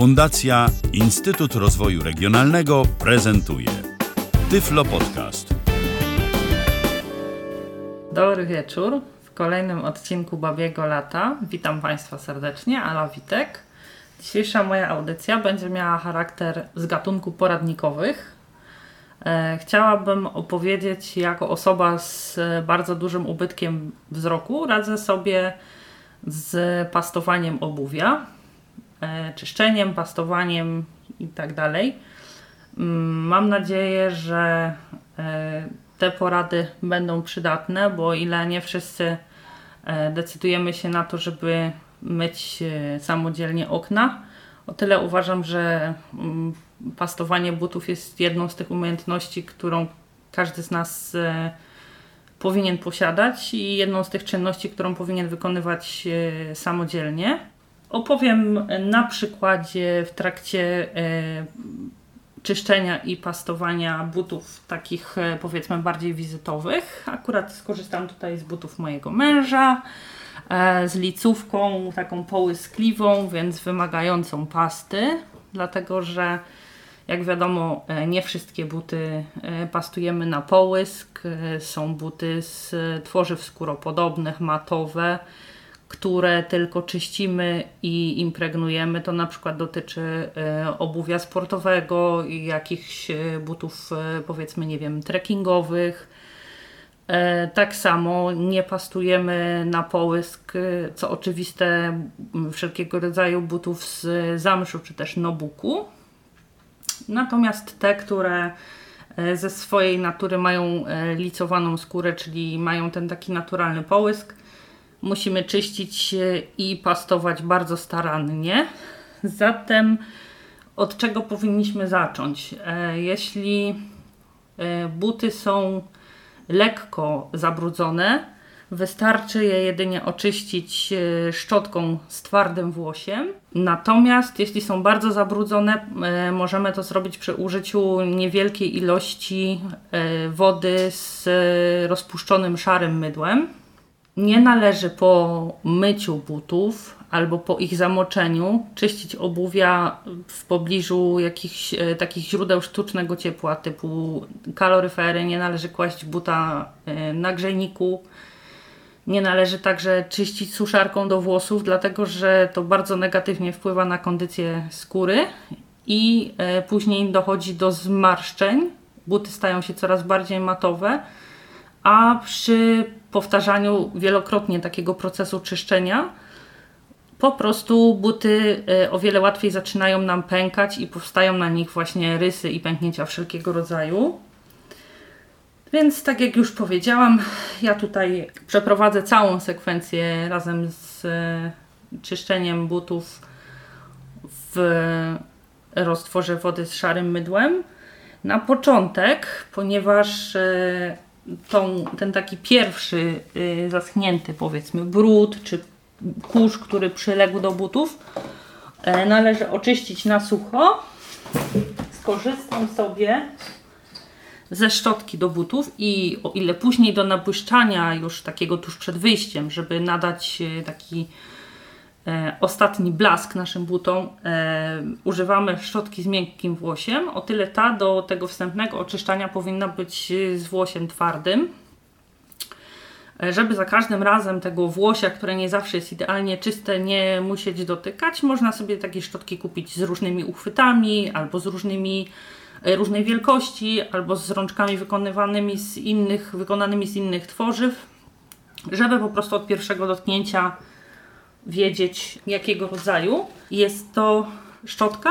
Fundacja Instytut Rozwoju Regionalnego prezentuje Tyflo Podcast. Dobry wieczór. W kolejnym odcinku Babiego Lata witam Państwa serdecznie, Ala Witek. Dzisiejsza moja audycja będzie miała charakter z gatunku poradnikowych. E, chciałabym opowiedzieć, jako osoba z bardzo dużym ubytkiem wzroku radzę sobie z pastowaniem obuwia, czyszczeniem, pastowaniem itd. Tak mm, mam nadzieję, że e, te porady będą przydatne, bo ile nie wszyscy decydujemy się na to, żeby myć samodzielnie okna, o tyle uważam, że mm, pastowanie butów jest jedną z tych umiejętności, którą każdy z nas e, powinien posiadać i jedną z tych czynności, którą powinien wykonywać e, samodzielnie. Opowiem na przykładzie w trakcie e, czyszczenia i pastowania butów takich powiedzmy bardziej wizytowych. Akurat skorzystam tutaj z butów mojego męża, z licówką taką połyskliwą, więc wymagającą pasty, dlatego że jak wiadomo, e, nie wszystkie buty e, pastujemy na połysk. E, są buty z tworzyw skóropodobnych, matowe, które tylko czyścimy i impregnujemy. To na przykład dotyczy obuwia sportowego jakichś butów, powiedzmy, nie wiem, trekkingowych. Tak samo nie pastujemy na połysk, co oczywiste, wszelkiego rodzaju butów z zamszu czy też nobuku. Natomiast te, które e, ze swojej natury mają e, licowaną skórę, czyli mają ten taki naturalny połysk, musimy czyścić i pastować bardzo starannie. Zatem od czego powinniśmy zacząć? E, jeśli buty są lekko zabrudzone, Wystarczy je jedynie oczyścić e, szczotką z twardym włosiem. Natomiast jeśli są bardzo zabrudzone, e, możemy to zrobić przy użyciu niewielkiej ilości e, wody z rozpuszczonym szarym mydłem. Nie należy po myciu butów albo po ich zamoczeniu czyścić obuwia w pobliżu jakichś takich źródeł sztucznego ciepła typu kaloryfery. Nie należy kłaść buta na grzejniku nie należy także czyścić suszarką do włosów, dlatego że to bardzo negatywnie wpływa na kondycję skóry i e, później dochodzi do zmarszczeń. Buty stają się coraz bardziej matowe, a przy powtarzaniu wielokrotnie takiego procesu czyszczenia po prostu buty e, o wiele łatwiej zaczynają nam pękać i powstają na nich właśnie rysy i pęknięcia wszelkiego rodzaju. Więc tak jak już powiedziałam, ja tutaj przeprowadzę całą sekwencję razem z e, czyszczeniem butów w roztworze wody z szarym mydłem. Na początek, ponieważ e, tą, ten taki pierwszy e, zaschnięty powiedzmy brud czy kurz, który przyległ do butów, należy oczyścić na sucho. Skorzystam sobie ze szczotki do butów i o ile później do nabłyszczania już takiego tuż przed wyjściem, żeby nadać e, taki e, ostatni blask naszym butom, e, używamy szczotki z miękkim włosiem, o tyle ta do tego wstępnego oczyszczania powinna być z włosiem twardym, e, żeby za każdym razem tego włosia, które nie zawsze jest idealnie czyste, nie musieć dotykać, można sobie takie szczotki kupić z różnymi uchwytami albo z różnymi E, różnej wielkości albo z rączkami wykonywanymi z innych, wykonanymi z innych tworzyw, żeby po prostu od pierwszego dotknięcia wiedzieć jakiego rodzaju jest to szczotka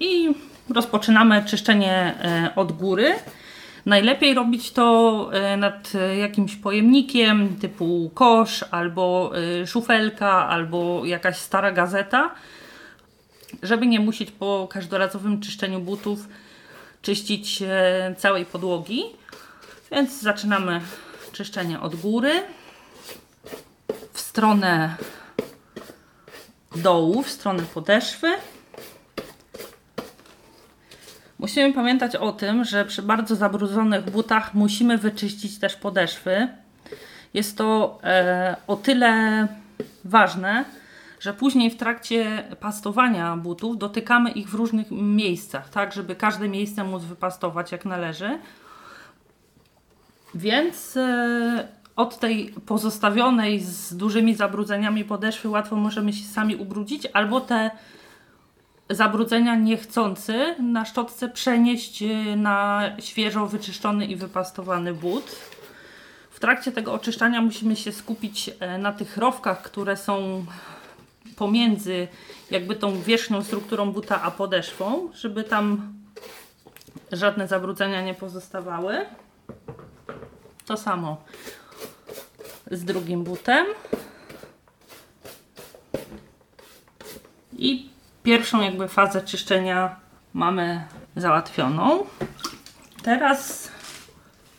i rozpoczynamy czyszczenie e, od góry. Najlepiej robić to e, nad jakimś pojemnikiem typu kosz albo szufelka albo jakaś stara gazeta, żeby nie musieć po każdorazowym czyszczeniu butów czyścić e, całej podłogi. Więc zaczynamy czyszczenie od góry w stronę dołu, w stronę podeszwy. Musimy pamiętać o tym, że przy bardzo zabrudzonych butach musimy wyczyścić też podeszwy. Jest to e, o tyle ważne, że później w trakcie pastowania butów dotykamy ich w różnych miejscach, tak, żeby każde miejsce móc wypastować jak należy. Więc e, od tej pozostawionej z dużymi zabrudzeniami podeszwy łatwo możemy się sami ubrudzić, albo te zabrudzenia niechcący na szczotce przenieść e, na świeżo wyczyszczony i wypastowany but. W trakcie tego oczyszczania musimy się skupić e, na tych rowkach, które są pomiędzy jakby tą wierzchnią strukturą buta a podeszwą, żeby tam żadne zabrudzenia nie pozostawały. To samo z drugim butem. I pierwszą jakby fazę czyszczenia mamy załatwioną. Teraz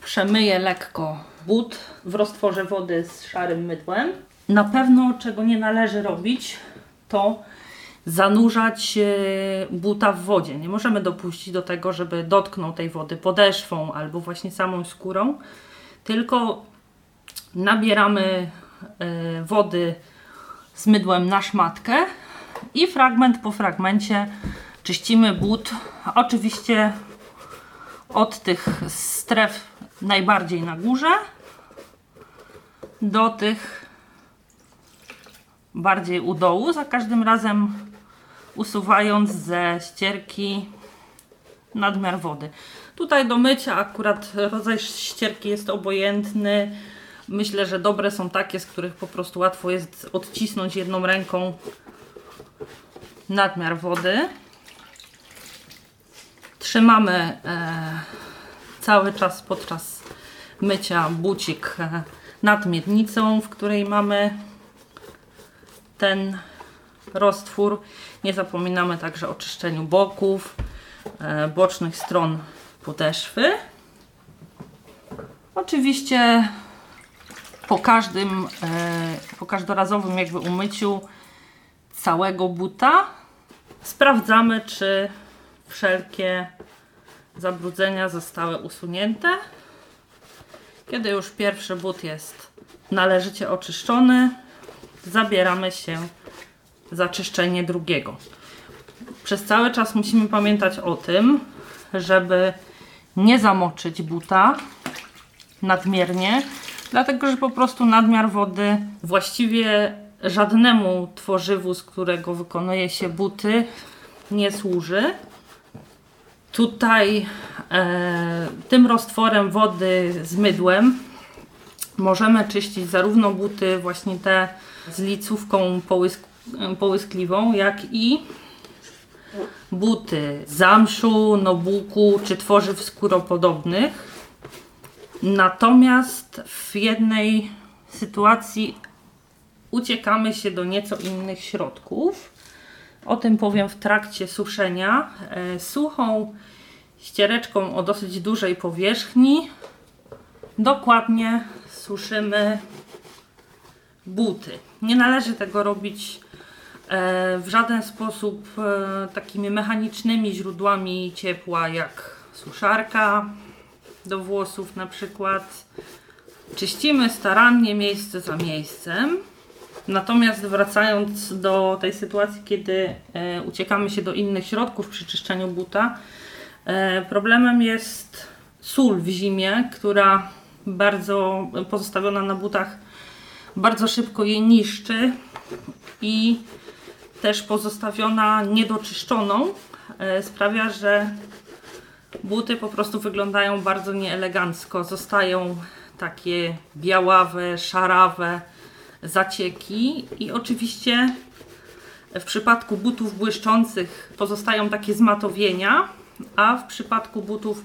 przemyję lekko but w roztworze wody z szarym mydłem. Na pewno czego nie należy robić to zanurzać e, buta w wodzie. Nie możemy dopuścić do tego, żeby dotknął tej wody podeszwą albo właśnie samą skórą, tylko nabieramy e, wody z mydłem na szmatkę i fragment po fragmencie czyścimy but. Oczywiście od tych stref najbardziej na górze do tych bardziej u dołu, za każdym razem usuwając ze ścierki nadmiar wody. Tutaj do mycia akurat rodzaj ścierki jest obojętny. Myślę, że dobre są takie, z których po prostu łatwo jest odcisnąć jedną ręką nadmiar wody. Trzymamy e, cały czas podczas mycia bucik e, nad miednicą, w której mamy ten roztwór. Nie zapominamy także o czyszczeniu boków, e, bocznych stron podeszwy. Oczywiście po każdym, e, po każdorazowym jakby umyciu całego buta sprawdzamy, czy wszelkie zabrudzenia zostały usunięte. Kiedy już pierwszy but jest należycie oczyszczony, zabieramy się za czyszczenie drugiego. Przez cały czas musimy pamiętać o tym, żeby nie zamoczyć buta nadmiernie, dlatego że po prostu nadmiar wody właściwie żadnemu tworzywu, z którego wykonuje się buty, nie służy. Tutaj e, tym roztworem wody z mydłem możemy czyścić zarówno buty właśnie te z licówką połysk połyskliwą, jak i buty zamszu, nobuku czy tworzyw skóropodobnych. Natomiast w jednej sytuacji uciekamy się do nieco innych środków. O tym powiem w trakcie suszenia. E, suchą ściereczką o dosyć dużej powierzchni dokładnie suszymy buty. Nie należy tego robić e, w żaden sposób e, takimi mechanicznymi źródłami ciepła jak suszarka do włosów na przykład. Czyścimy starannie miejsce za miejscem. Natomiast wracając do tej sytuacji, kiedy e, uciekamy się do innych środków przy czyszczeniu buta, problemem jest sól w zimie, która bardzo pozostawiona na butach bardzo szybko je niszczy i też pozostawiona niedoczyszczoną e, sprawia, że buty po prostu wyglądają bardzo nieelegancko. Zostają takie białawe, szarawe zacieki i oczywiście w przypadku butów błyszczących pozostają takie zmatowienia, a w przypadku butów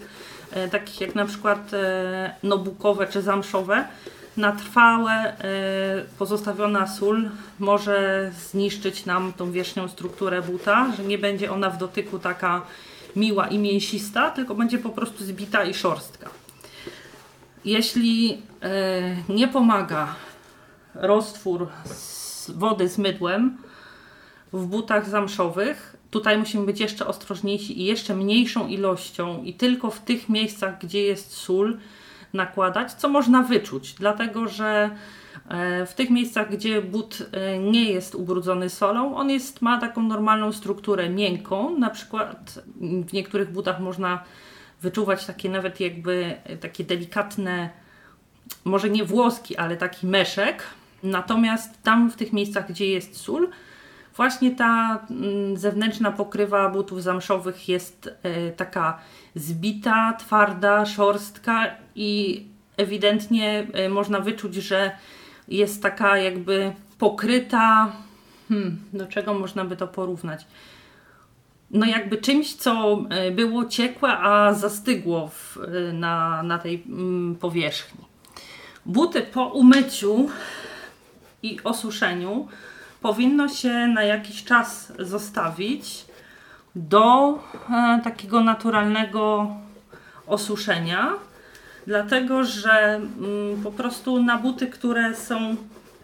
e, takich jak na przykład e, nobukowe czy zamszowe na trwałe e, pozostawiona sól może zniszczyć nam tą wierzchnią strukturę buta, że nie będzie ona w dotyku taka miła i mięsista, tylko będzie po prostu zbita i szorstka. Jeśli e, nie pomaga roztwór z wody z mydłem w butach zamszowych, tutaj musimy być jeszcze ostrożniejsi i jeszcze mniejszą ilością i tylko w tych miejscach, gdzie jest sól, nakładać, co można wyczuć, dlatego że w tych miejscach, gdzie but e, nie jest ubrudzony solą, on jest, ma taką normalną strukturę miękką. Na przykład w niektórych butach można wyczuwać takie nawet jakby takie delikatne, może nie włoski, ale taki meszek. Natomiast tam w tych miejscach, gdzie jest sól, właśnie ta mm, zewnętrzna pokrywa butów zamszowych jest e, taka zbita, twarda, szorstka i ewidentnie e, można wyczuć, że jest taka jakby pokryta. Hmm, do czego można by to porównać? No, jakby czymś, co e, było ciekłe, a zastygło w, na, na tej mm, powierzchni. Buty po umyciu i osuszeniu powinno się na jakiś czas zostawić do e, takiego naturalnego osuszenia, dlatego że mm, po prostu na buty, które są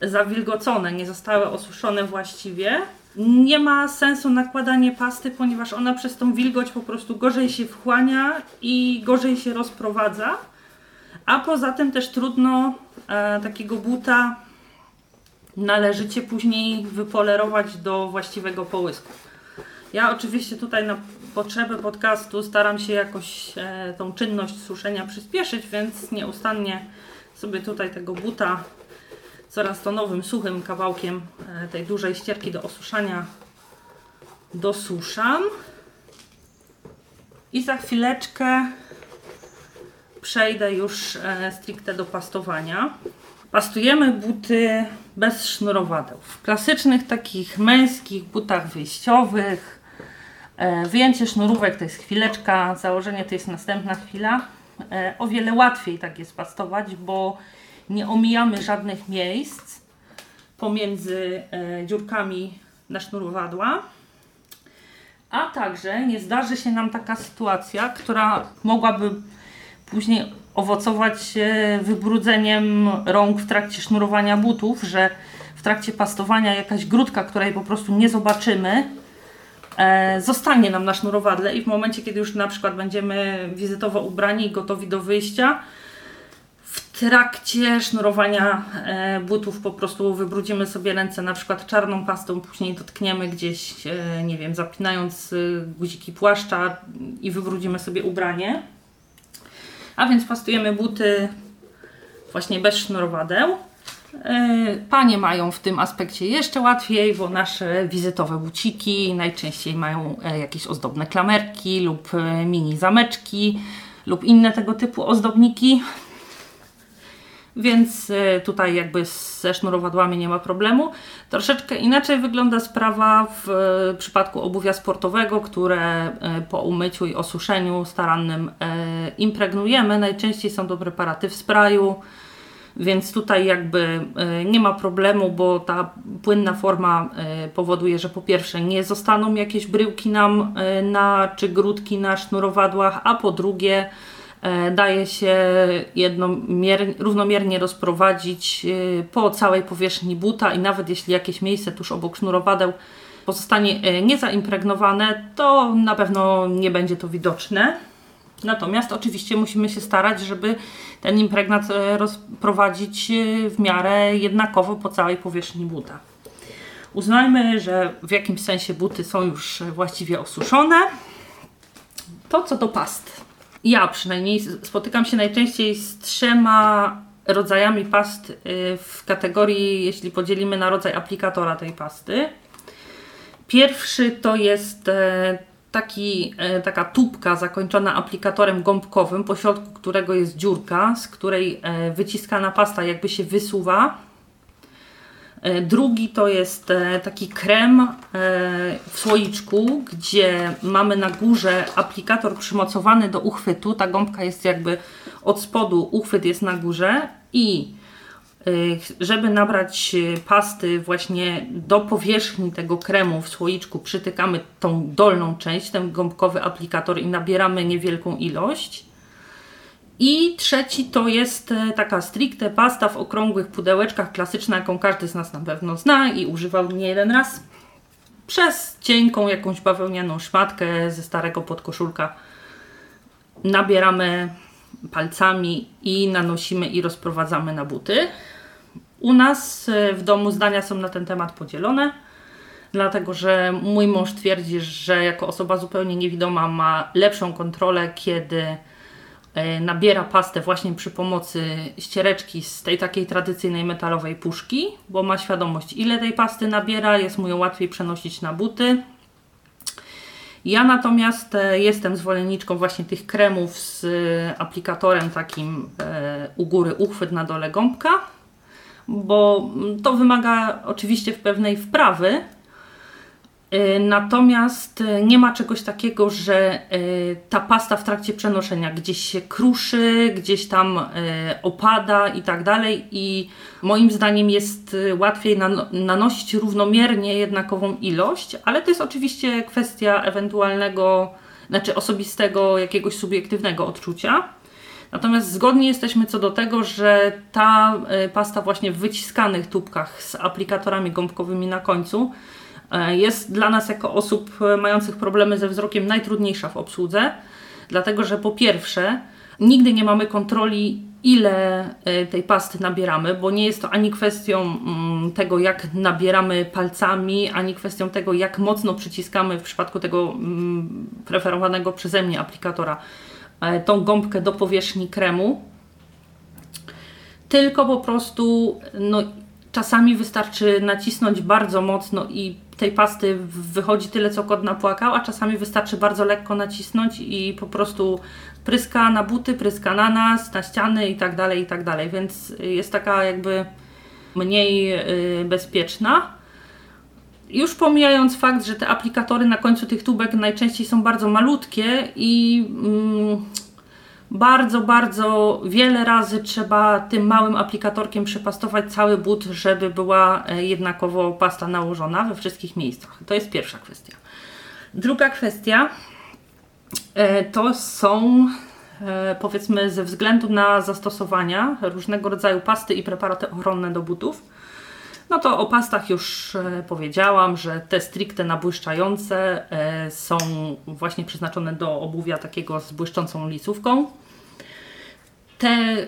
zawilgocone, nie zostały osuszone właściwie, nie ma sensu nakładanie pasty, ponieważ ona przez tą wilgoć po prostu gorzej się wchłania i gorzej się rozprowadza. A poza tym też trudno e, takiego buta należycie później wypolerować do właściwego połysku. Ja oczywiście tutaj na potrzeby podcastu staram się jakoś e, tą czynność suszenia przyspieszyć, więc nieustannie sobie tutaj tego buta coraz to nowym, suchym kawałkiem e, tej dużej ścierki do osuszania dosuszam. I za chwileczkę przejdę już e, stricte do pastowania. Pastujemy buty bez sznurowadeł. W klasycznych takich męskich butach wyjściowych wyjęcie sznurówek to jest chwileczka, założenie to jest następna chwila. E, o wiele łatwiej tak jest pastować, bo nie omijamy żadnych miejsc pomiędzy e, dziurkami na sznurowadła. A także nie zdarzy się nam taka sytuacja, która mogłaby później owocować wybrudzeniem rąk w trakcie sznurowania butów, że w trakcie pastowania jakaś grudka, której po prostu nie zobaczymy, e, zostanie nam na sznurowadle i w momencie, kiedy już na przykład będziemy wizytowo ubrani i gotowi do wyjścia, w trakcie sznurowania e, butów po prostu wybrudzimy sobie ręce na przykład czarną pastą, później dotkniemy gdzieś, e, nie wiem, zapinając guziki płaszcza i wybrudzimy sobie ubranie. A więc pastujemy buty właśnie bez sznurowadeł. E, panie mają w tym aspekcie jeszcze łatwiej, bo nasze wizytowe buciki najczęściej mają e, jakieś ozdobne klamerki lub e, mini zameczki lub inne tego typu ozdobniki. Więc tutaj jakby ze sznurowadłami nie ma problemu. Troszeczkę inaczej wygląda sprawa w przypadku obuwia sportowego, które po umyciu i osuszeniu starannym impregnujemy. Najczęściej są to preparaty w sprayu więc tutaj jakby e, nie ma problemu, bo ta płynna forma e, powoduje, że po pierwsze nie zostaną jakieś bryłki nam e, na, czy grudki na sznurowadłach, a po drugie daje się równomiernie rozprowadzić po całej powierzchni buta i nawet jeśli jakieś miejsce tuż obok sznurowadeł pozostanie niezaimpregnowane, to na pewno nie będzie to widoczne. Natomiast oczywiście musimy się starać, żeby ten impregnat e, rozprowadzić e, w miarę jednakowo po całej powierzchni buta. Uznajmy, że w jakimś sensie buty są już właściwie osuszone. To co do past. Ja przynajmniej spotykam się najczęściej z trzema rodzajami past e, w kategorii, jeśli podzielimy na rodzaj aplikatora tej pasty. Pierwszy to jest taki, e, taka tubka zakończona aplikatorem gąbkowym, po środku którego jest dziurka, z której e, wyciskana pasta jakby się wysuwa. E, drugi to jest taki krem w słoiczku, gdzie mamy na górze aplikator przymocowany do uchwytu. Ta gąbka jest jakby od spodu, uchwyt jest na górze i żeby nabrać y, pasty właśnie do powierzchni tego kremu w słoiczku, przytykamy tą dolną część, ten gąbkowy aplikator i nabieramy niewielką ilość. I trzeci to jest y, taka stricte pasta w okrągłych pudełeczkach, klasyczna, jaką każdy z nas na pewno zna i używał nie jeden raz. Przez cienką jakąś bawełnianą szmatkę ze starego podkoszulka nabieramy palcami i nanosimy i rozprowadzamy na buty. U nas e, w domu zdania są na ten temat podzielone, dlatego że mój mąż twierdzi, że jako osoba zupełnie niewidoma ma lepszą kontrolę, kiedy e, nabiera pastę właśnie przy pomocy ściereczki z tej takiej tradycyjnej metalowej puszki, bo ma świadomość ile tej pasty nabiera, jest mu ją łatwiej przenosić na buty. Ja natomiast e, jestem zwolenniczką właśnie tych kremów z aplikatorem takim u góry uchwyt na dole gąbka, bo to wymaga oczywiście pewnej wprawy. Y, natomiast y, nie ma czegoś takiego, że y, ta pasta w trakcie przenoszenia gdzieś się kruszy, gdzieś tam opada i tak dalej. I moim zdaniem jest łatwiej nanosić równomiernie jednakową ilość, ale to jest oczywiście kwestia ewentualnego, znaczy osobistego, jakiegoś subiektywnego odczucia. Natomiast zgodni jesteśmy co do tego, że ta e, pasta właśnie w wyciskanych tubkach z aplikatorami gąbkowymi na końcu e, jest dla nas jako osób e, mających problemy ze wzrokiem najtrudniejsza w obsłudze, dlatego że po pierwsze nigdy nie mamy kontroli ile tej pasty nabieramy, bo nie jest to ani kwestią mm, tego, jak nabieramy palcami, ani kwestią tego, jak mocno przyciskamy w przypadku tego mm, preferowanego przeze mnie aplikatora tą gąbkę do powierzchni kremu, tylko po prostu no, czasami wystarczy nacisnąć bardzo mocno i tej pasty wychodzi tyle, co kot napłakał, a czasami wystarczy bardzo lekko nacisnąć i po prostu pryska na buty, pryska na nas, na ściany i tak dalej, i tak dalej, więc jest taka jakby mniej y, bezpieczna. Już pomijając fakt, że te aplikatory na końcu tych tubek najczęściej są bardzo malutkie i mm, bardzo, bardzo wiele razy trzeba tym małym aplikatorkiem przepastować cały but, żeby była e, jednakowo pasta nałożona we wszystkich miejscach. To jest pierwsza kwestia. Druga kwestia e, to są e, powiedzmy ze względu na zastosowania różnego rodzaju pasty i preparaty ochronne do butów no to o pastach już e, powiedziałam, że te stricte nabłyszczające e, są właśnie przeznaczone do obuwia takiego z błyszczącą licówką. Te e,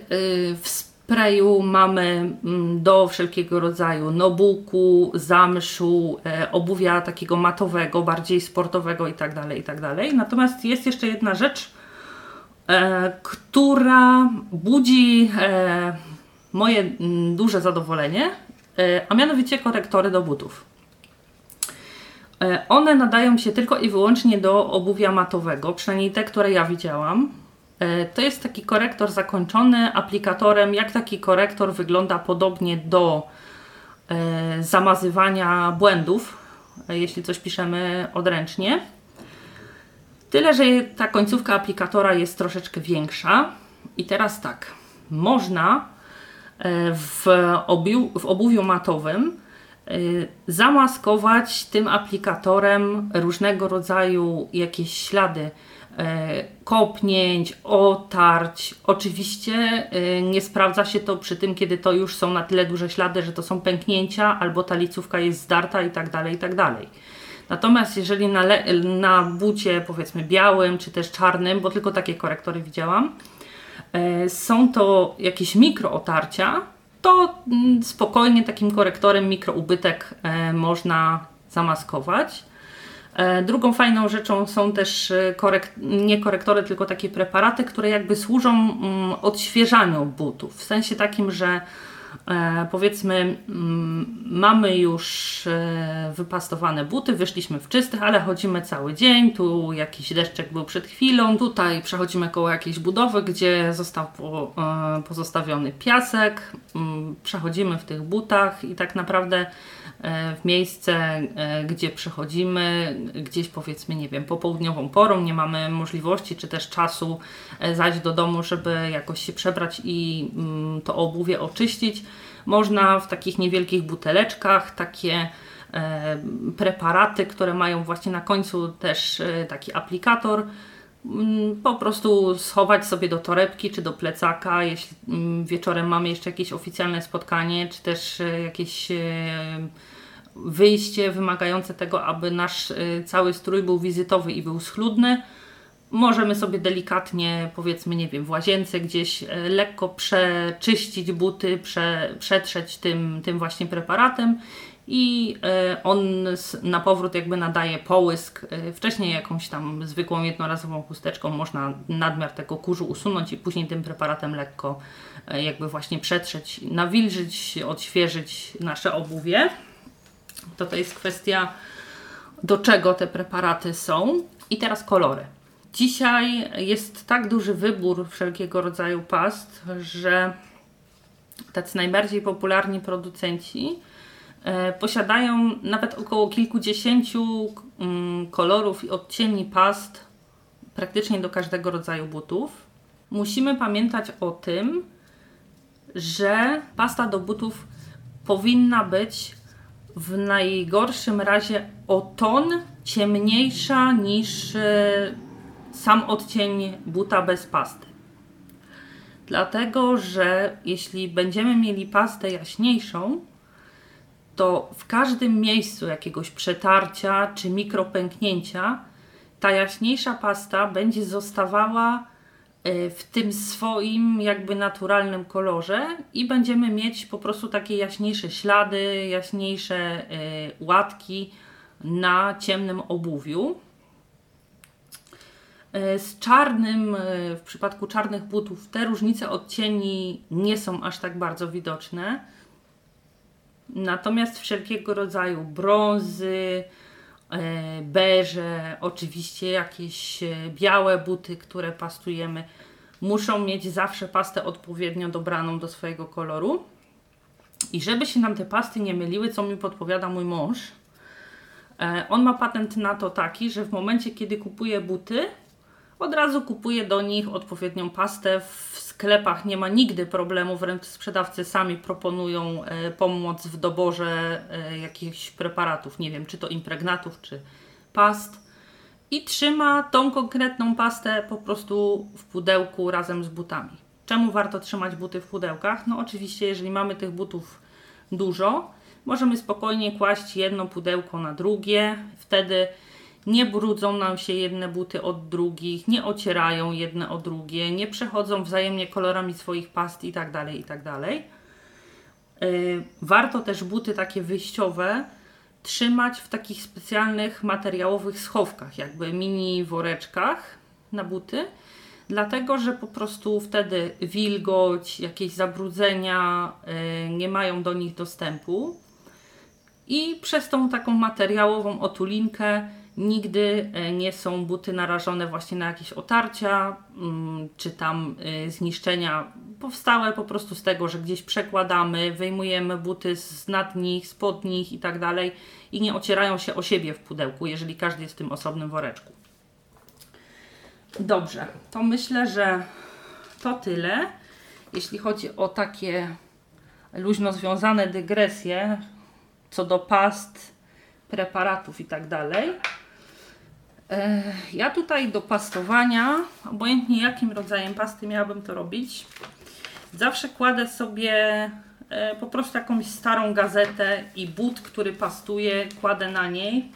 w sprayu mamy mm, do wszelkiego rodzaju nobuku, zamszu, obuwia takiego matowego, bardziej sportowego itd. Tak itd. Tak Natomiast jest jeszcze jedna rzecz, która budzi moje mm, duże zadowolenie E, a mianowicie korektory do butów. E, one nadają się tylko i wyłącznie do obuwia matowego, przynajmniej te, które ja widziałam. E, to jest taki korektor zakończony aplikatorem. Jak taki korektor wygląda podobnie do zamazywania błędów, jeśli coś piszemy odręcznie. Tyle, że ta końcówka aplikatora jest troszeczkę większa. I teraz tak, można w, obiu, w obuwiu matowym y, zamaskować tym aplikatorem różnego rodzaju jakieś ślady y, kopnięć, otarć. Oczywiście nie sprawdza się to przy tym, kiedy to już są na tyle duże ślady, że to są pęknięcia albo ta licówka jest zdarta i tak dalej, i tak dalej. Natomiast jeżeli na, na bucie powiedzmy białym czy też czarnym, bo tylko takie korektory widziałam, E, są to jakieś mikrootarcia, to mm, spokojnie takim korektorem mikroubytek e, można zamaskować. E, drugą fajną rzeczą są też nie korektory, tylko takie preparaty, które jakby służą mm, odświeżaniu butów. W sensie takim, że e, powiedzmy mm, mamy już e, wypastowane buty, wyszliśmy w czystych, ale chodzimy cały dzień, tu jakiś deszczek był przed chwilą, tutaj przechodzimy koło jakiejś budowy, gdzie został e, pozostawiony piasek, mm, przechodzimy w tych butach i tak naprawdę E, w miejsce, e, gdzie przechodzimy, gdzieś powiedzmy, nie wiem, popołudniową porą, nie mamy możliwości czy też czasu e, zajść do domu, żeby jakoś się przebrać i mm, to obuwie oczyścić. Można w takich niewielkich buteleczkach takie preparaty, które mają właśnie na końcu też taki aplikator, mm, po prostu schować sobie do torebki czy do plecaka, jeśli mm, wieczorem mamy jeszcze jakieś oficjalne spotkanie, czy też jakieś wyjście wymagające tego, aby nasz cały strój był wizytowy i był schludny. Możemy sobie delikatnie, powiedzmy, nie wiem, w łazience gdzieś e, lekko przeczyścić buty, prze, przetrzeć tym, tym właśnie preparatem i e, on na powrót jakby nadaje połysk. E, wcześniej jakąś tam zwykłą jednorazową chusteczką można nadmiar tego kurzu usunąć i później tym preparatem lekko jakby właśnie przetrzeć, nawilżyć, odświeżyć nasze obuwie. To to jest kwestia do czego te preparaty są. I teraz kolory. Dzisiaj jest tak duży wybór wszelkiego rodzaju past, że tacy najbardziej popularni producenci e, posiadają nawet około kilkudziesięciu mm, kolorów i odcieni past praktycznie do każdego rodzaju butów. Musimy pamiętać o tym, że pasta do butów powinna być w najgorszym razie o ton ciemniejsza niż e, sam odcień buta bez pasty. Dlatego, że jeśli będziemy mieli pastę jaśniejszą, to w każdym miejscu jakiegoś przetarcia czy mikropęknięcia ta jaśniejsza pasta będzie zostawała e, w tym swoim jakby naturalnym kolorze i będziemy mieć po prostu takie jaśniejsze ślady, jaśniejsze e, łatki na ciemnym obuwiu. E, z czarnym, e, w przypadku czarnych butów, te różnice odcieni nie są aż tak bardzo widoczne. Natomiast wszelkiego rodzaju brązy, e, beże, oczywiście jakieś białe buty, które pastujemy, muszą mieć zawsze pastę odpowiednio dobraną do swojego koloru. I żeby się nam te pasty nie myliły, co mi podpowiada mój mąż, on ma patent na to taki, że w momencie, kiedy kupuje buty, od razu kupuje do nich odpowiednią pastę. W sklepach nie ma nigdy problemu, wręcz sprzedawcy sami proponują e, pomoc w doborze e, jakichś preparatów, nie wiem, czy to impregnatów, czy past. I trzyma tą konkretną pastę po prostu w pudełku razem z butami. Czemu warto trzymać buty w pudełkach? No oczywiście, jeżeli mamy tych butów dużo, możemy spokojnie kłaść jedno pudełko na drugie. Wtedy nie brudzą nam się jedne buty od drugich, nie ocierają jedne o drugie, nie przechodzą wzajemnie kolorami swoich past i tak dalej, i tak. Y, warto też buty takie wyjściowe trzymać w takich specjalnych materiałowych schowkach, jakby mini woreczkach na buty, dlatego że po prostu wtedy wilgoć, jakieś zabrudzenia y, nie mają do nich dostępu i przez tą taką materiałową otulinkę Nigdy e, nie są buty narażone właśnie na jakieś otarcia mm, czy tam e, zniszczenia powstałe po prostu z tego, że gdzieś przekładamy, wyjmujemy buty z nad nich, spod nich i tak dalej i nie ocierają się o siebie w pudełku, jeżeli każdy jest w tym osobnym woreczku. Dobrze, to myślę, że to tyle. Jeśli chodzi o takie luźno związane dygresje co do past, preparatów i tak dalej. Ja tutaj do pastowania, obojętnie jakim rodzajem pasty miałabym to robić, zawsze kładę sobie e, po prostu jakąś starą gazetę i but, który pastuje, kładę na niej.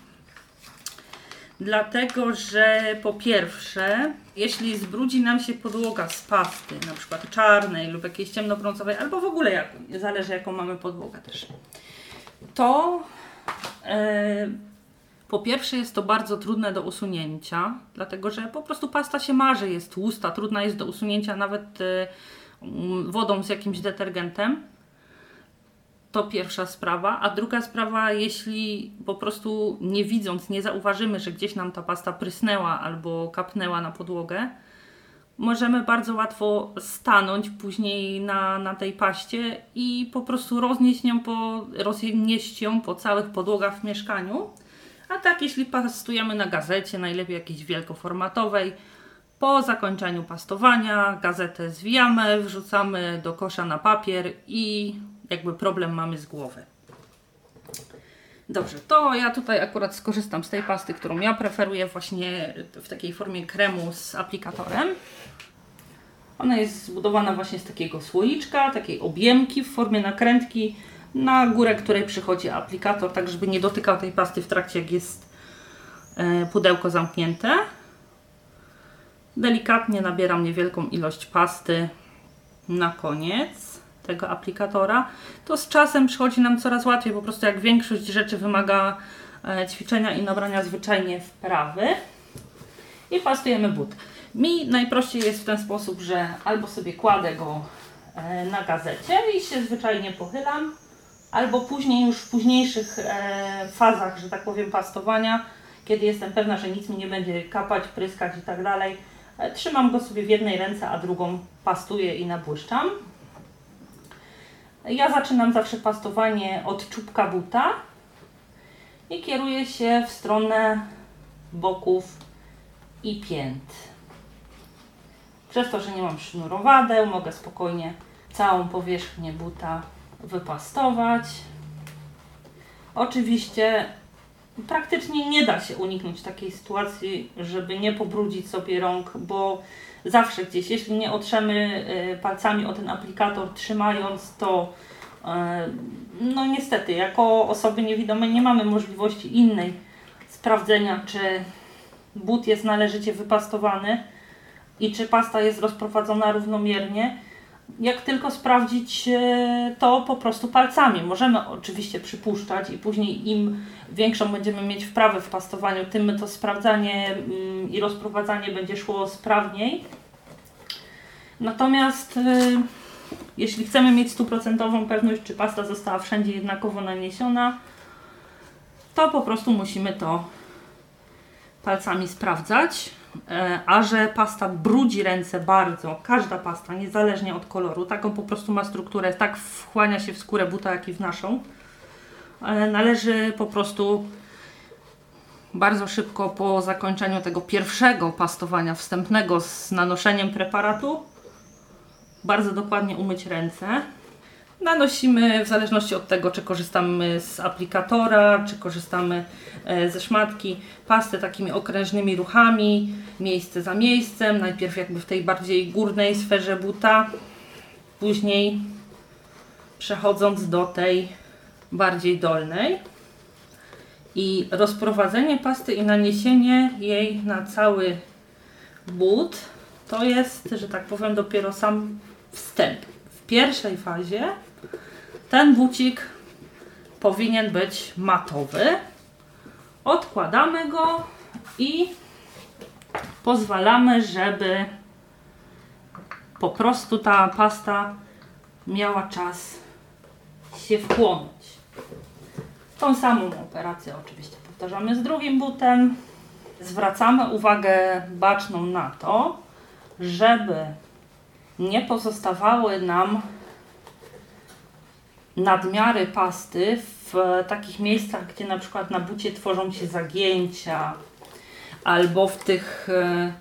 Dlatego, że po pierwsze, jeśli zbrudzi nam się podłoga z pasty, na przykład czarnej lub jakiejś ciemnobrązowej, albo w ogóle jak, zależy jaką mamy podłogę też, to yy, po pierwsze jest to bardzo trudne do usunięcia, dlatego że po prostu pasta się marzy, jest tłusta, trudna jest do usunięcia nawet y, mm, wodą z jakimś detergentem. To pierwsza sprawa. A druga sprawa, jeśli po prostu nie widząc, nie zauważymy, że gdzieś nam ta pasta prysnęła albo kapnęła na podłogę, możemy bardzo łatwo stanąć później na, na tej paście i po prostu roznieść ją, po, roznieść ją po całych podłogach w mieszkaniu a tak, jeśli pastujemy na gazecie, najlepiej jakiejś wielkoformatowej, po zakończeniu pastowania gazetę zwijamy, wrzucamy do kosza na papier i jakby problem mamy z głowy. Dobrze, to ja tutaj akurat skorzystam z tej pasty, którą ja preferuję właśnie w takiej formie kremu z aplikatorem. Ona jest zbudowana właśnie z takiego słoiczka, takiej objemki w formie nakrętki na górę której przychodzi aplikator, tak żeby nie dotykał tej pasty w trakcie jak jest e, pudełko zamknięte. Delikatnie nabieram niewielką ilość pasty na koniec tego aplikatora. To z czasem przychodzi nam coraz łatwiej, po prostu jak większość rzeczy wymaga e, ćwiczenia i nabrania zwyczajnie wprawy. I pastujemy but. Mi najprościej jest w ten sposób, że albo sobie kładę go e, na gazecie i się zwyczajnie pochylam, albo później już w późniejszych e, fazach, że tak powiem, pastowania, kiedy jestem pewna, że nic mi nie będzie kapać, pryskać i tak dalej, e, trzymam go sobie w jednej ręce, a drugą pastuję i nabłyszczam. Ja zaczynam zawsze pastowanie od czubka buta i kieruję się w stronę boków i pięt. Przez to, że nie mam sznurowadeł, mogę spokojnie całą powierzchnię buta wypastować. Oczywiście praktycznie nie da się uniknąć takiej sytuacji, żeby nie pobrudzić sobie rąk, bo zawsze gdzieś, jeśli nie otrzemy y, palcami o ten aplikator trzymając, to y, no niestety, jako osoby niewidome nie mamy możliwości innej sprawdzenia, czy but jest należycie wypastowany i czy pasta jest rozprowadzona równomiernie jak tylko sprawdzić e, to po prostu palcami. Możemy oczywiście przypuszczać i później im większą będziemy mieć wprawę w pastowaniu, tym to sprawdzanie mm, i rozprowadzanie będzie szło sprawniej. Natomiast e, jeśli chcemy mieć stuprocentową pewność, czy pasta została wszędzie jednakowo naniesiona, to po prostu musimy to palcami sprawdzać. E, a że pasta brudzi ręce bardzo, każda pasta, niezależnie od koloru, taką po prostu ma strukturę, tak wchłania się w skórę buta, jak i w naszą. E, należy po prostu bardzo szybko po zakończeniu tego pierwszego pastowania wstępnego z nanoszeniem preparatu bardzo dokładnie umyć ręce. Nanosimy w zależności od tego, czy korzystamy z aplikatora, czy korzystamy e, ze szmatki, pastę takimi okrężnymi ruchami, miejsce za miejscem, najpierw jakby w tej bardziej górnej sferze buta, później przechodząc do tej bardziej dolnej. I rozprowadzenie pasty i naniesienie jej na cały but to jest, że tak powiem, dopiero sam wstęp. W pierwszej fazie ten bucik powinien być matowy. Odkładamy go i pozwalamy, żeby po prostu ta pasta miała czas się wchłonąć. Tą samą operację oczywiście powtarzamy z drugim butem. Zwracamy uwagę baczną na to, żeby nie pozostawały nam nadmiary pasty w takich miejscach, gdzie na przykład na bucie tworzą się zagięcia albo w tych e,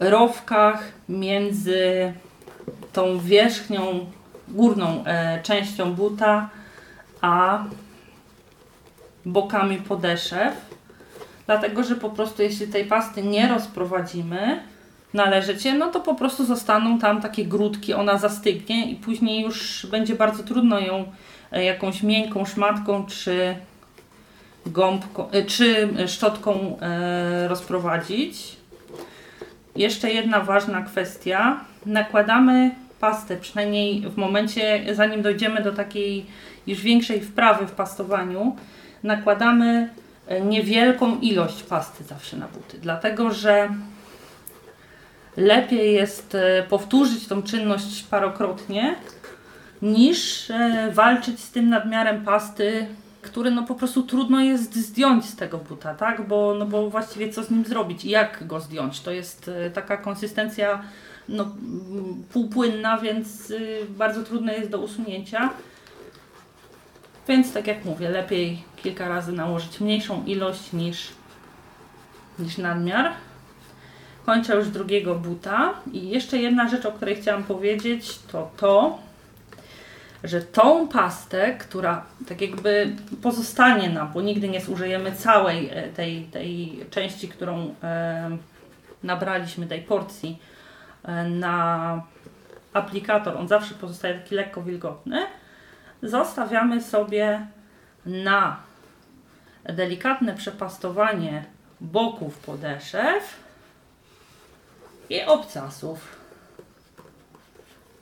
rowkach między tą wierzchnią, górną e, częścią buta, a bokami podeszew. Dlatego, że po prostu jeśli tej pasty nie rozprowadzimy, należycie, no to po prostu zostaną tam takie grudki, ona zastygnie i później już będzie bardzo trudno ją e, jakąś miękką szmatką czy gąbką, e, czy szczotką e, rozprowadzić. Jeszcze jedna ważna kwestia. Nakładamy pastę, przynajmniej w momencie, zanim dojdziemy do takiej już większej wprawy w pastowaniu, nakładamy niewielką ilość pasty zawsze na buty, dlatego że lepiej jest e, powtórzyć tą czynność parokrotnie, niż e, walczyć z tym nadmiarem pasty, który no po prostu trudno jest zdjąć z tego buta, tak? Bo, no bo właściwie co z nim zrobić i jak go zdjąć? To jest e, taka konsystencja no, półpłynna, więc bardzo trudne jest do usunięcia. Więc tak jak mówię, lepiej kilka razy nałożyć mniejszą ilość niż, niż nadmiar. Kończę już drugiego buta. I jeszcze jedna rzecz, o której chciałam powiedzieć, to to, że tą pastę, która tak jakby pozostanie nam, bo nigdy nie zużyjemy całej e, tej, tej części, którą e, nabraliśmy, tej porcji e, na aplikator, on zawsze pozostaje taki lekko wilgotny, zostawiamy sobie na delikatne przepastowanie boków podeszew i obcasów.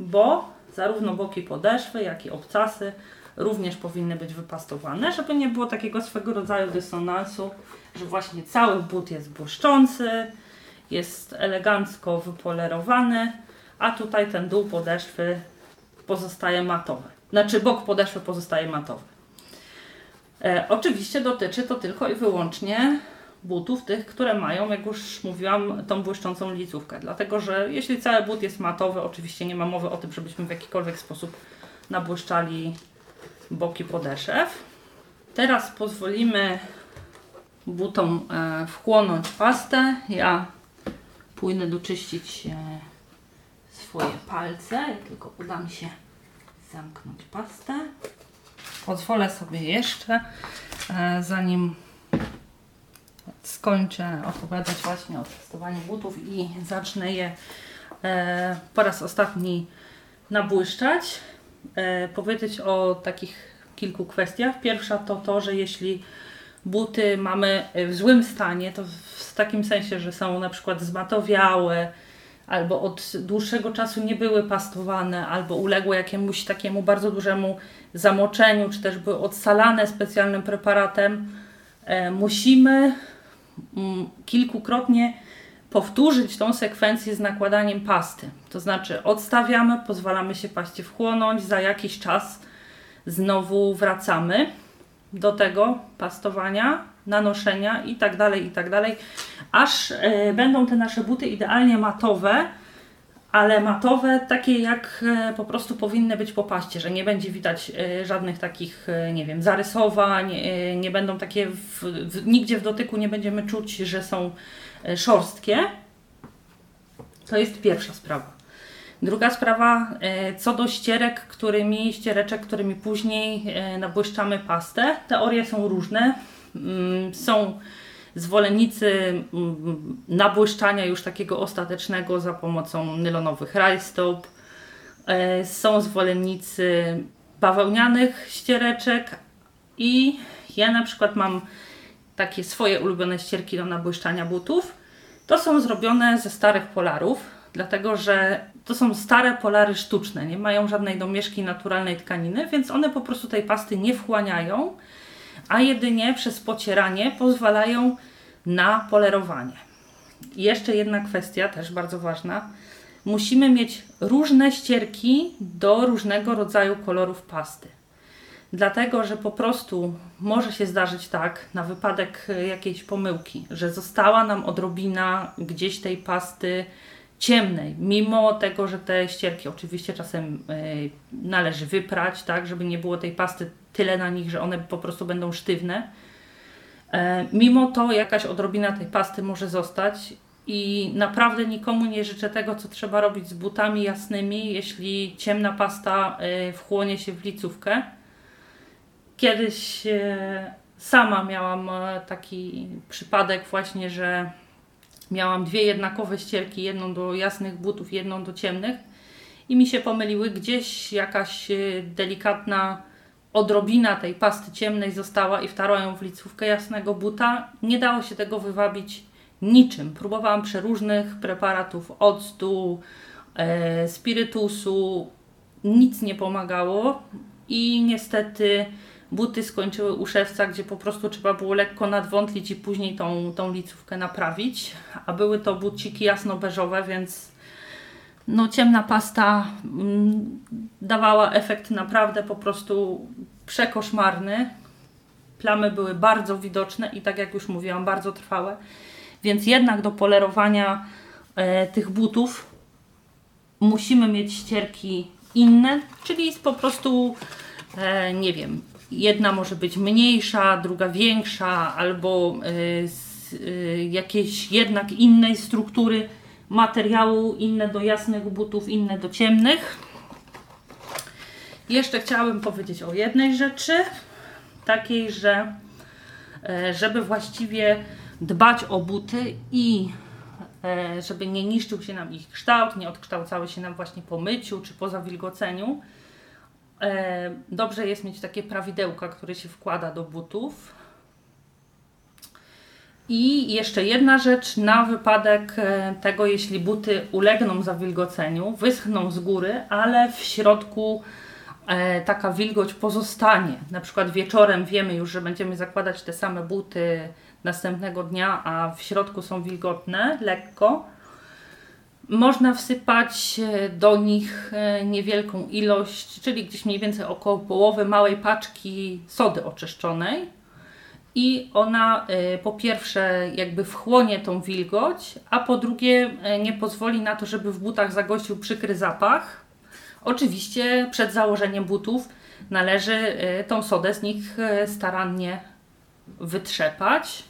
Bo zarówno boki podeszwy, jak i obcasy również powinny być wypastowane, żeby nie było takiego swego rodzaju dysonansu, że właśnie cały but jest błyszczący, jest elegancko wypolerowany, a tutaj ten dół podeszwy pozostaje matowy. Znaczy bok podeszwy pozostaje matowy. E, oczywiście dotyczy to tylko i wyłącznie butów, tych, które mają, jak już mówiłam, tą błyszczącą licówkę. Dlatego, że jeśli cały but jest matowy, oczywiście nie ma mowy o tym, żebyśmy w jakikolwiek sposób nabłyszczali boki podeszew. Teraz pozwolimy butom e, wchłonąć pastę. Ja pójdę doczyścić e, swoje palce. Tylko uda mi się zamknąć pastę. Pozwolę sobie jeszcze, e, zanim skończę opowiadać właśnie o testowaniu butów i zacznę je e, po raz ostatni nabłyszczać, e, powiedzieć o takich kilku kwestiach. Pierwsza to to, że jeśli buty mamy w złym stanie, to w takim sensie, że są na przykład zmatowiałe, albo od dłuższego czasu nie były pastowane, albo uległy jakiemuś takiemu bardzo dużemu zamoczeniu, czy też były odsalane specjalnym preparatem, e, musimy kilkukrotnie powtórzyć tą sekwencję z nakładaniem pasty. To znaczy odstawiamy, pozwalamy się paście wchłonąć, za jakiś czas znowu wracamy do tego pastowania, nanoszenia i tak dalej, i tak dalej, aż y, będą te nasze buty idealnie matowe, ale matowe takie jak y, po prostu powinny być po paście, że nie będzie widać y, żadnych takich, nie wiem, zarysowań, nie będą takie, w, w, nigdzie w dotyku nie będziemy czuć, że są szorstkie. To jest pierwsza sprawa. Druga sprawa, co do ścierek, którymi, ściereczek, którymi później nabłyszczamy pastę. Teorie są różne. Mm, są zwolennicy mm, nabłyszczania już takiego ostatecznego za pomocą nylonowych rajstop. E, są zwolennicy bawełnianych ściereczek i ja na przykład mam takie swoje ulubione ścierki do nabłyszczania butów. To są zrobione ze starych polarów, dlatego że to są stare polary sztuczne, nie mają żadnej domieszki naturalnej tkaniny, więc one po prostu tej pasty nie wchłaniają a jedynie przez pocieranie pozwalają na polerowanie. I jeszcze jedna kwestia, też bardzo ważna. Musimy mieć różne ścierki do różnego rodzaju kolorów pasty. Dlatego, że po prostu może się zdarzyć tak, na wypadek jakiejś pomyłki, że została nam odrobina gdzieś tej pasty ciemnej, mimo tego, że te ścierki oczywiście czasem y, należy wyprać, tak, żeby nie było tej pasty tyle na nich, że one po prostu będą sztywne. E, mimo to jakaś odrobina tej pasty może zostać i naprawdę nikomu nie życzę tego, co trzeba robić z butami jasnymi, jeśli ciemna pasta y, wchłonie się w licówkę. Kiedyś y, sama miałam taki przypadek właśnie, że Miałam dwie jednakowe ścierki, jedną do jasnych butów, jedną do ciemnych i mi się pomyliły. Gdzieś jakaś e, delikatna odrobina tej pasty ciemnej została i wtarłam ją w licówkę jasnego buta. Nie dało się tego wywabić niczym. Próbowałam przeróżnych preparatów, octu, e, spirytusu. Nic nie pomagało i niestety buty skończyły u szewca, gdzie po prostu trzeba było lekko nadwątlić i później tą, tą licówkę naprawić. A były to buciki jasno-beżowe, więc no, ciemna pasta mm, dawała efekt naprawdę po prostu przekoszmarny. Plamy były bardzo widoczne i tak jak już mówiłam, bardzo trwałe. Więc jednak do polerowania e, tych butów musimy mieć ścierki inne, czyli po prostu, e, nie wiem, jedna może być mniejsza, druga większa, albo y, z y, jakiejś jednak innej struktury materiału, inne do jasnych butów, inne do ciemnych. Jeszcze chciałabym powiedzieć o jednej rzeczy, takiej, że e, żeby właściwie dbać o buty i e, żeby nie niszczył się nam ich kształt, nie odkształcały się nam właśnie po myciu czy po zawilgoceniu, E, dobrze jest mieć takie prawidełka, które się wkłada do butów. I jeszcze jedna rzecz na wypadek e, tego, jeśli buty ulegną zawilgoceniu, wyschną z góry, ale w środku e, taka wilgoć pozostanie. Na przykład wieczorem wiemy już, że będziemy zakładać te same buty następnego dnia, a w środku są wilgotne lekko. Można wsypać e, do nich niewielką ilość, czyli gdzieś mniej więcej około połowy małej paczki sody oczyszczonej i ona y, po pierwsze jakby wchłonie tą wilgoć, a po drugie y, nie pozwoli na to, żeby w butach zagościł przykry zapach. Oczywiście przed założeniem butów należy y, tą sodę z nich starannie wytrzepać.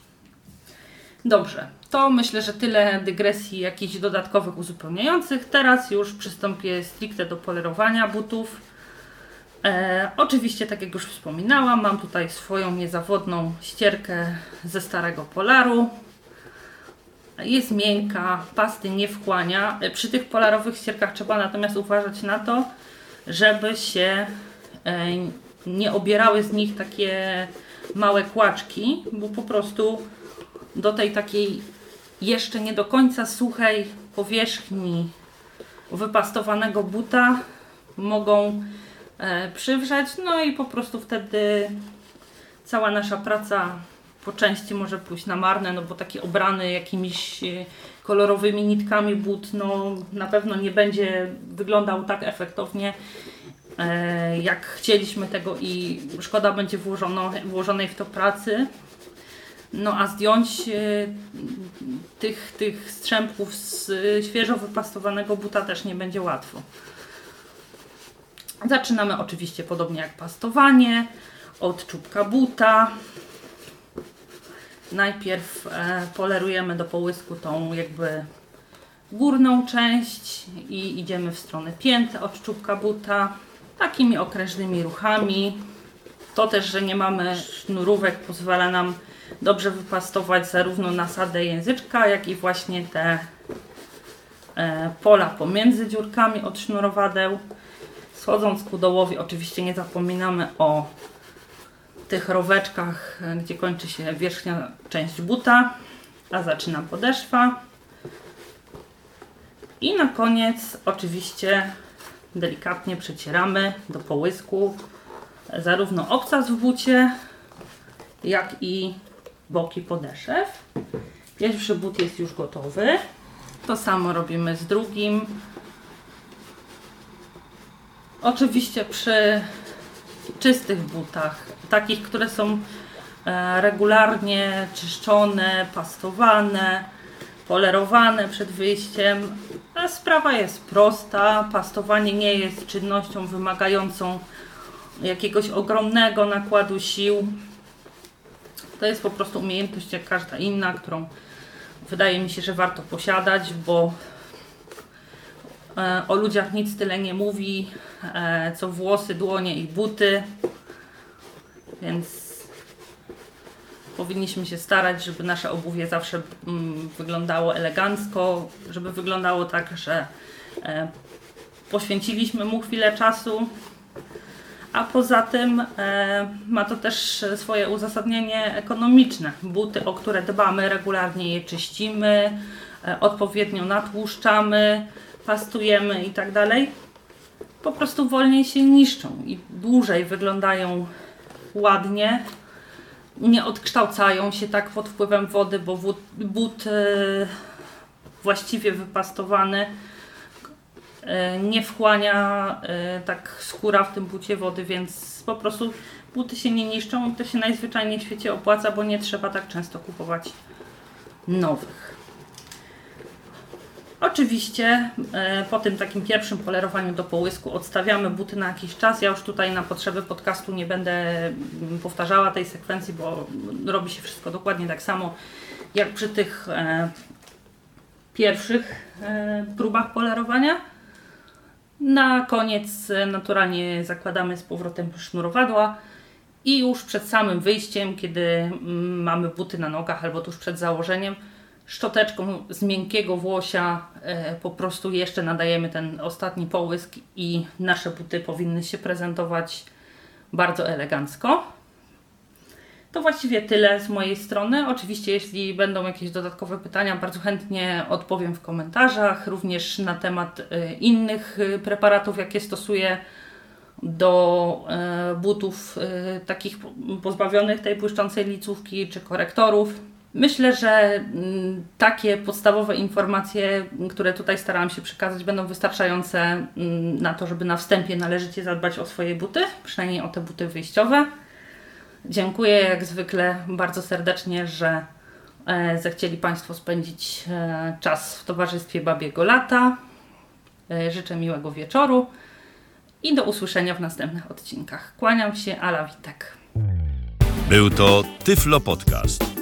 Dobrze, to myślę, że tyle dygresji jakichś dodatkowych uzupełniających. Teraz już przystąpię stricte do polerowania butów. E, oczywiście, tak jak już wspominałam, mam tutaj swoją niezawodną ścierkę ze starego Polaru. Jest miękka, pasty nie wchłania. E, przy tych polarowych ścierkach trzeba natomiast uważać na to, żeby się e, nie obierały z nich takie małe kłaczki, bo po prostu do tej takiej jeszcze nie do końca suchej powierzchni wypastowanego buta mogą przywrzeć, no i po prostu wtedy cała nasza praca po części może pójść na marne, no bo taki obrany jakimiś e, kolorowymi nitkami but, no na pewno nie będzie wyglądał tak efektownie, e, jak chcieliśmy tego i szkoda będzie włożono, włożonej w to pracy. No a zdjąć tych, tych strzępów z świeżo wypastowanego buta też nie będzie łatwo. Zaczynamy oczywiście podobnie jak pastowanie, od czubka buta. Najpierw e, polerujemy do połysku tą jakby górną część i idziemy w stronę pięty od czubka buta takimi okrężnymi ruchami. To też, że nie mamy sznurówek pozwala nam dobrze wypastować zarówno nasadę języczka, jak i właśnie te e, pola pomiędzy dziurkami od sznurowadeł. Schodząc ku dołowi oczywiście nie zapominamy o tych roweczkach, gdzie kończy się wierzchnia część buta, a zaczyna podeszwa. I na koniec oczywiście delikatnie przecieramy do połysku zarówno obcas w bucie, jak i boki podeszew. Pierwszy but jest już gotowy. To samo robimy z drugim. Oczywiście przy czystych butach, takich, które są e, regularnie czyszczone, pastowane, polerowane przed wyjściem. Sprawa jest prosta. Pastowanie nie jest czynnością wymagającą jakiegoś ogromnego nakładu sił. To jest po prostu umiejętność jak każda inna, którą wydaje mi się, że warto posiadać, bo o ludziach nic tyle nie mówi, e, co włosy, dłonie i buty. Więc powinniśmy się starać, żeby nasze obuwie zawsze mm, wyglądało elegancko, żeby wyglądało tak, że e, poświęciliśmy mu chwilę czasu. A poza tym ma to też swoje uzasadnienie ekonomiczne. Buty, o które dbamy, regularnie je czyścimy, odpowiednio natłuszczamy, pastujemy i tak dalej, po prostu wolniej się niszczą i dłużej wyglądają ładnie. Nie odkształcają się tak pod wpływem wody, bo but, but e, właściwie wypastowany e, nie wchłania e, tak skóra w tym bucie wody, więc po prostu buty się nie niszczą to się najzwyczajniej w świecie opłaca, bo nie trzeba tak często kupować nowych. Oczywiście e, po tym takim pierwszym polerowaniu do połysku odstawiamy buty na jakiś czas. Ja już tutaj na potrzeby podcastu nie będę mm, powtarzała tej sekwencji, bo robi się wszystko dokładnie tak samo jak przy tych e, pierwszych e, próbach polerowania. Na koniec naturalnie zakładamy z powrotem sznurowadła i już przed samym wyjściem, kiedy mm, mamy buty na nogach albo tuż przed założeniem, szczoteczką z miękkiego włosia e, po prostu jeszcze nadajemy ten ostatni połysk i nasze buty powinny się prezentować bardzo elegancko. To właściwie tyle z mojej strony. Oczywiście, jeśli będą jakieś dodatkowe pytania, bardzo chętnie odpowiem w komentarzach, również na temat y, innych y, preparatów, jakie stosuję do butów takich pozbawionych tej błyszczącej licówki czy korektorów. Myślę, że mm, takie podstawowe informacje, które tutaj starałam się przekazać, będą wystarczające mm, na to, żeby na wstępie należycie zadbać o swoje buty, przynajmniej o te buty wyjściowe. Dziękuję jak zwykle bardzo serdecznie, że e, zechcieli Państwo spędzić e, czas w towarzystwie Babiego Lata. E, życzę miłego wieczoru i do usłyszenia w następnych odcinkach. Kłaniam się, Ala Witek. Był to Tyflo Podcast.